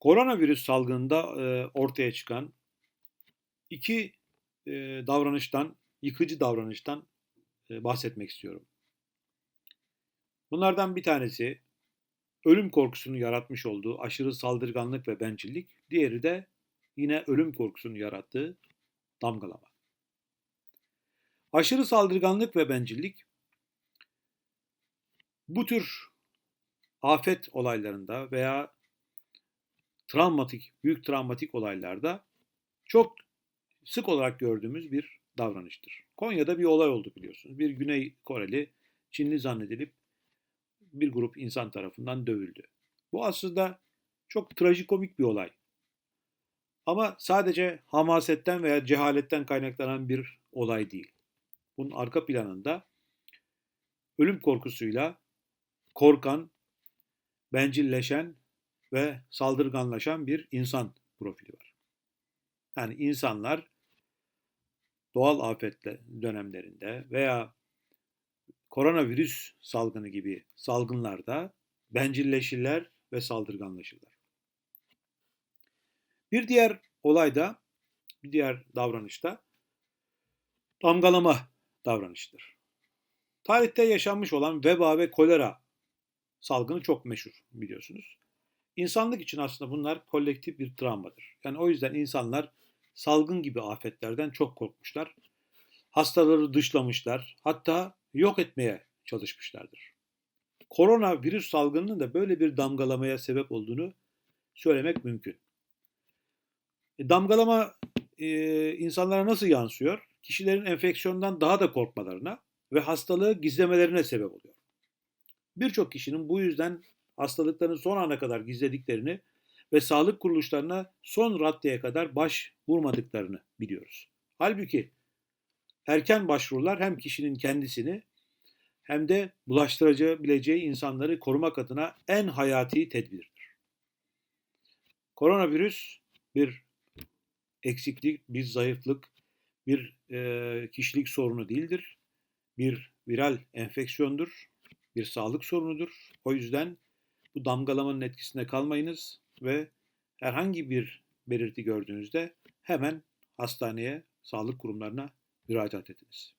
Koronavirüs salgınında e, ortaya çıkan iki e, davranıştan, yıkıcı davranıştan e, bahsetmek istiyorum. Bunlardan bir tanesi ölüm korkusunu yaratmış olduğu aşırı saldırganlık ve bencillik, diğeri de yine ölüm korkusunu yarattığı damgalama. Aşırı saldırganlık ve bencillik bu tür afet olaylarında veya travmatik, büyük travmatik olaylarda çok sık olarak gördüğümüz bir davranıştır. Konya'da bir olay oldu biliyorsunuz. Bir Güney Koreli Çinli zannedilip bir grup insan tarafından dövüldü. Bu aslında çok trajikomik bir olay. Ama sadece hamasetten veya cehaletten kaynaklanan bir olay değil. Bunun arka planında ölüm korkusuyla korkan, bencilleşen ve saldırganlaşan bir insan profili var. Yani insanlar doğal afetle dönemlerinde veya koronavirüs salgını gibi salgınlarda bencilleşirler ve saldırganlaşırlar. Bir diğer olayda, bir diğer davranışta damgalama davranıştır. Tarihte yaşanmış olan veba ve kolera salgını çok meşhur biliyorsunuz. İnsanlık için aslında bunlar kolektif bir travmadır. Yani o yüzden insanlar salgın gibi afetlerden çok korkmuşlar. Hastaları dışlamışlar. Hatta yok etmeye çalışmışlardır. Korona virüs salgınının da böyle bir damgalamaya sebep olduğunu söylemek mümkün. E, damgalama e, insanlara nasıl yansıyor? Kişilerin enfeksiyondan daha da korkmalarına ve hastalığı gizlemelerine sebep oluyor. Birçok kişinin bu yüzden hastalıklarını son ana kadar gizlediklerini ve sağlık kuruluşlarına son raddeye kadar baş vurmadıklarını biliyoruz. Halbuki erken başvurular hem kişinin kendisini hem de bulaştırabileceği insanları korumak adına en hayati tedbirdir. Koronavirüs bir eksiklik, bir zayıflık, bir e, kişilik sorunu değildir. Bir viral enfeksiyondur, bir sağlık sorunudur. O yüzden bu damgalamanın etkisinde kalmayınız ve herhangi bir belirti gördüğünüzde hemen hastaneye, sağlık kurumlarına müracaat ediniz.